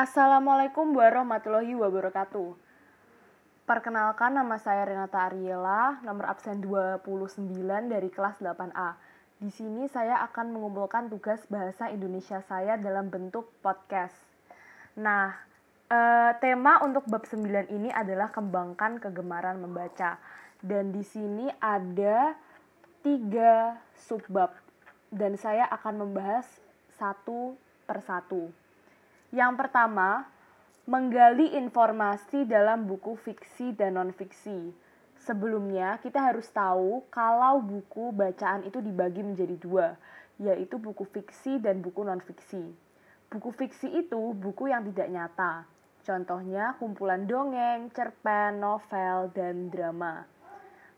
Assalamualaikum warahmatullahi wabarakatuh. Perkenalkan nama saya Renata Ariela, nomor absen 29 dari kelas 8A. Di sini saya akan mengumpulkan tugas bahasa Indonesia saya dalam bentuk podcast. Nah, eh, tema untuk bab 9 ini adalah kembangkan kegemaran membaca. Dan di sini ada tiga subbab dan saya akan membahas satu persatu. Yang pertama, menggali informasi dalam buku fiksi dan non-fiksi. Sebelumnya, kita harus tahu kalau buku bacaan itu dibagi menjadi dua, yaitu buku fiksi dan buku non-fiksi. Buku fiksi itu buku yang tidak nyata. Contohnya kumpulan dongeng, cerpen, novel, dan drama.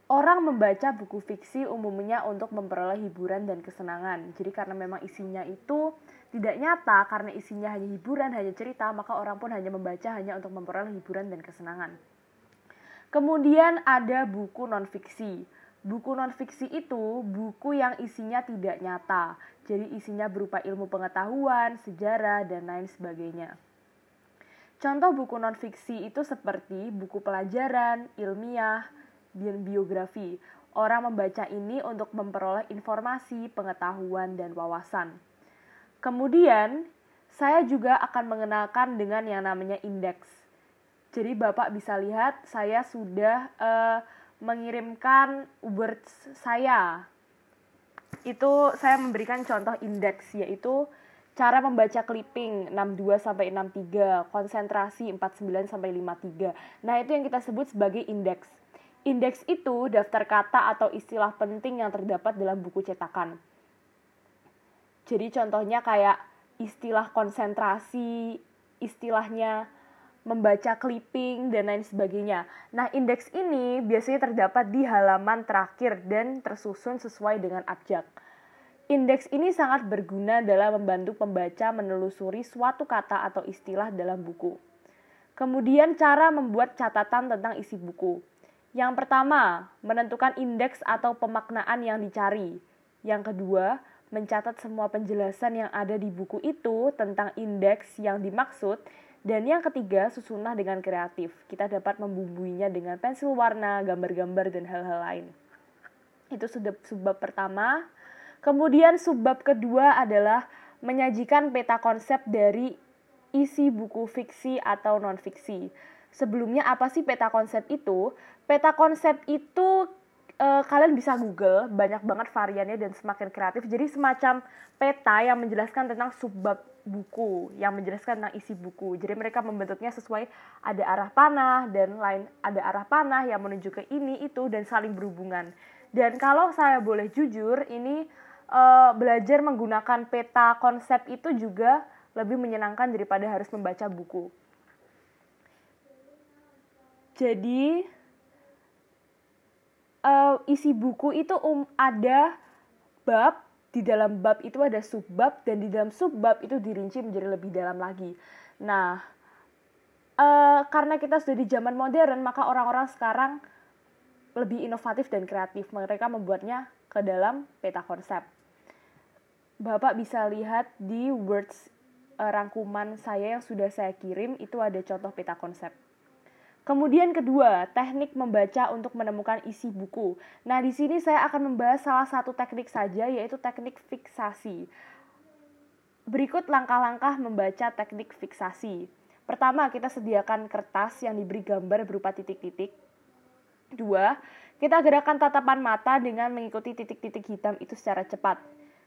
Orang membaca buku fiksi umumnya untuk memperoleh hiburan dan kesenangan. Jadi karena memang isinya itu tidak nyata karena isinya hanya hiburan, hanya cerita, maka orang pun hanya membaca hanya untuk memperoleh hiburan dan kesenangan. Kemudian ada buku non-fiksi. Buku non-fiksi itu buku yang isinya tidak nyata. Jadi isinya berupa ilmu pengetahuan, sejarah, dan lain sebagainya. Contoh buku non-fiksi itu seperti buku pelajaran, ilmiah, dan biografi. Orang membaca ini untuk memperoleh informasi, pengetahuan, dan wawasan. Kemudian, saya juga akan mengenalkan dengan yang namanya indeks. Jadi Bapak bisa lihat saya sudah uh, mengirimkan words saya. Itu saya memberikan contoh indeks yaitu cara membaca clipping 62 sampai 63, konsentrasi 49 sampai 53. Nah, itu yang kita sebut sebagai indeks. Indeks itu daftar kata atau istilah penting yang terdapat dalam buku cetakan. Jadi contohnya kayak istilah konsentrasi, istilahnya membaca clipping dan lain sebagainya. Nah, indeks ini biasanya terdapat di halaman terakhir dan tersusun sesuai dengan abjad. Indeks ini sangat berguna dalam membantu pembaca menelusuri suatu kata atau istilah dalam buku. Kemudian cara membuat catatan tentang isi buku. Yang pertama, menentukan indeks atau pemaknaan yang dicari. Yang kedua, mencatat semua penjelasan yang ada di buku itu tentang indeks yang dimaksud, dan yang ketiga, susunlah dengan kreatif. Kita dapat membumbuinya dengan pensil warna, gambar-gambar, dan hal-hal lain. Itu sudah subbab pertama. Kemudian subbab kedua adalah menyajikan peta konsep dari isi buku fiksi atau non-fiksi. Sebelumnya apa sih peta konsep itu? Peta konsep itu uh, kalian bisa Google banyak banget variannya dan semakin kreatif. Jadi semacam peta yang menjelaskan tentang subbab buku, yang menjelaskan tentang isi buku. Jadi mereka membentuknya sesuai ada arah panah dan lain ada arah panah yang menuju ke ini itu dan saling berhubungan. Dan kalau saya boleh jujur, ini uh, belajar menggunakan peta konsep itu juga lebih menyenangkan daripada harus membaca buku. Jadi uh, isi buku itu um, ada bab di dalam bab itu ada subbab dan di dalam subbab itu dirinci menjadi lebih dalam lagi. Nah, uh, karena kita sudah di zaman modern, maka orang-orang sekarang lebih inovatif dan kreatif. Mereka membuatnya ke dalam peta konsep. Bapak bisa lihat di words uh, rangkuman saya yang sudah saya kirim itu ada contoh peta konsep. Kemudian kedua, teknik membaca untuk menemukan isi buku. Nah, di sini saya akan membahas salah satu teknik saja yaitu teknik fiksasi. Berikut langkah-langkah membaca teknik fiksasi. Pertama, kita sediakan kertas yang diberi gambar berupa titik-titik. Dua, kita gerakan tatapan mata dengan mengikuti titik-titik hitam itu secara cepat.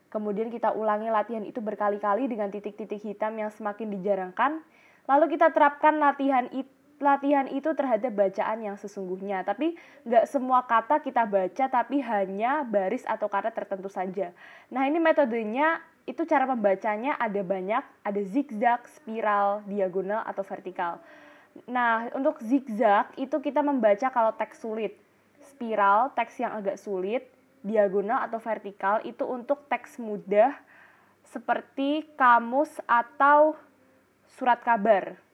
Kemudian kita ulangi latihan itu berkali-kali dengan titik-titik hitam yang semakin dijarangkan. Lalu kita terapkan latihan itu latihan itu terhadap bacaan yang sesungguhnya. Tapi nggak semua kata kita baca, tapi hanya baris atau kata tertentu saja. Nah ini metodenya, itu cara membacanya ada banyak, ada zigzag, spiral, diagonal, atau vertikal. Nah untuk zigzag itu kita membaca kalau teks sulit. Spiral, teks yang agak sulit, diagonal atau vertikal itu untuk teks mudah seperti kamus atau surat kabar.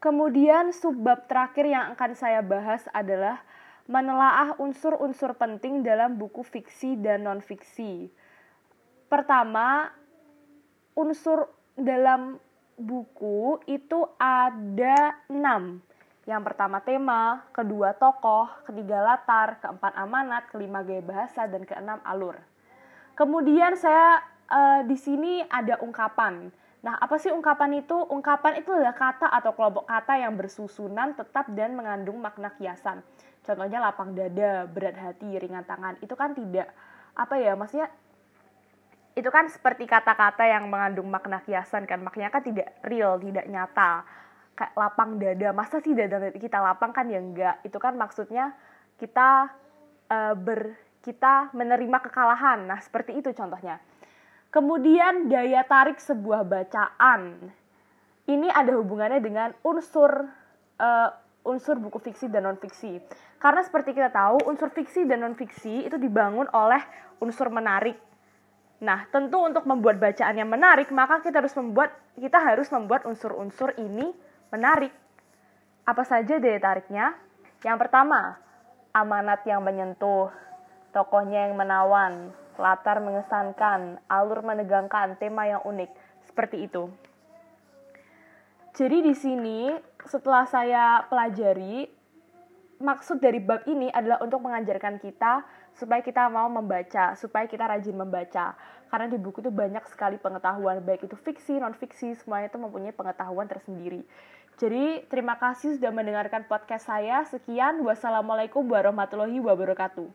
Kemudian subbab terakhir yang akan saya bahas adalah menelaah unsur-unsur penting dalam buku fiksi dan non-fiksi. Pertama, unsur dalam buku itu ada enam. Yang pertama tema, kedua tokoh, ketiga latar, keempat amanat, kelima gaya bahasa, dan keenam alur. Kemudian saya uh, di sini ada ungkapan. Nah, apa sih ungkapan itu? Ungkapan itu adalah kata atau kelompok kata yang bersusunan, tetap, dan mengandung makna kiasan. Contohnya lapang dada, berat hati, ringan tangan. Itu kan tidak, apa ya, maksudnya itu kan seperti kata-kata yang mengandung makna kiasan kan. Maknanya kan tidak real, tidak nyata. Kayak lapang dada, masa sih dada kita lapang kan ya enggak. Itu kan maksudnya kita uh, ber kita menerima kekalahan. Nah, seperti itu contohnya. Kemudian daya tarik sebuah bacaan. Ini ada hubungannya dengan unsur uh, unsur buku fiksi dan non fiksi. Karena seperti kita tahu, unsur fiksi dan non fiksi itu dibangun oleh unsur menarik. Nah, tentu untuk membuat bacaan yang menarik, maka kita harus membuat kita harus membuat unsur-unsur ini menarik. Apa saja daya tariknya? Yang pertama, amanat yang menyentuh, tokohnya yang menawan, latar mengesankan, alur menegangkan, tema yang unik, seperti itu. Jadi di sini setelah saya pelajari maksud dari bab ini adalah untuk mengajarkan kita supaya kita mau membaca, supaya kita rajin membaca. Karena di buku itu banyak sekali pengetahuan, baik itu fiksi, non-fiksi, semuanya itu mempunyai pengetahuan tersendiri. Jadi, terima kasih sudah mendengarkan podcast saya. Sekian, wassalamualaikum warahmatullahi wabarakatuh.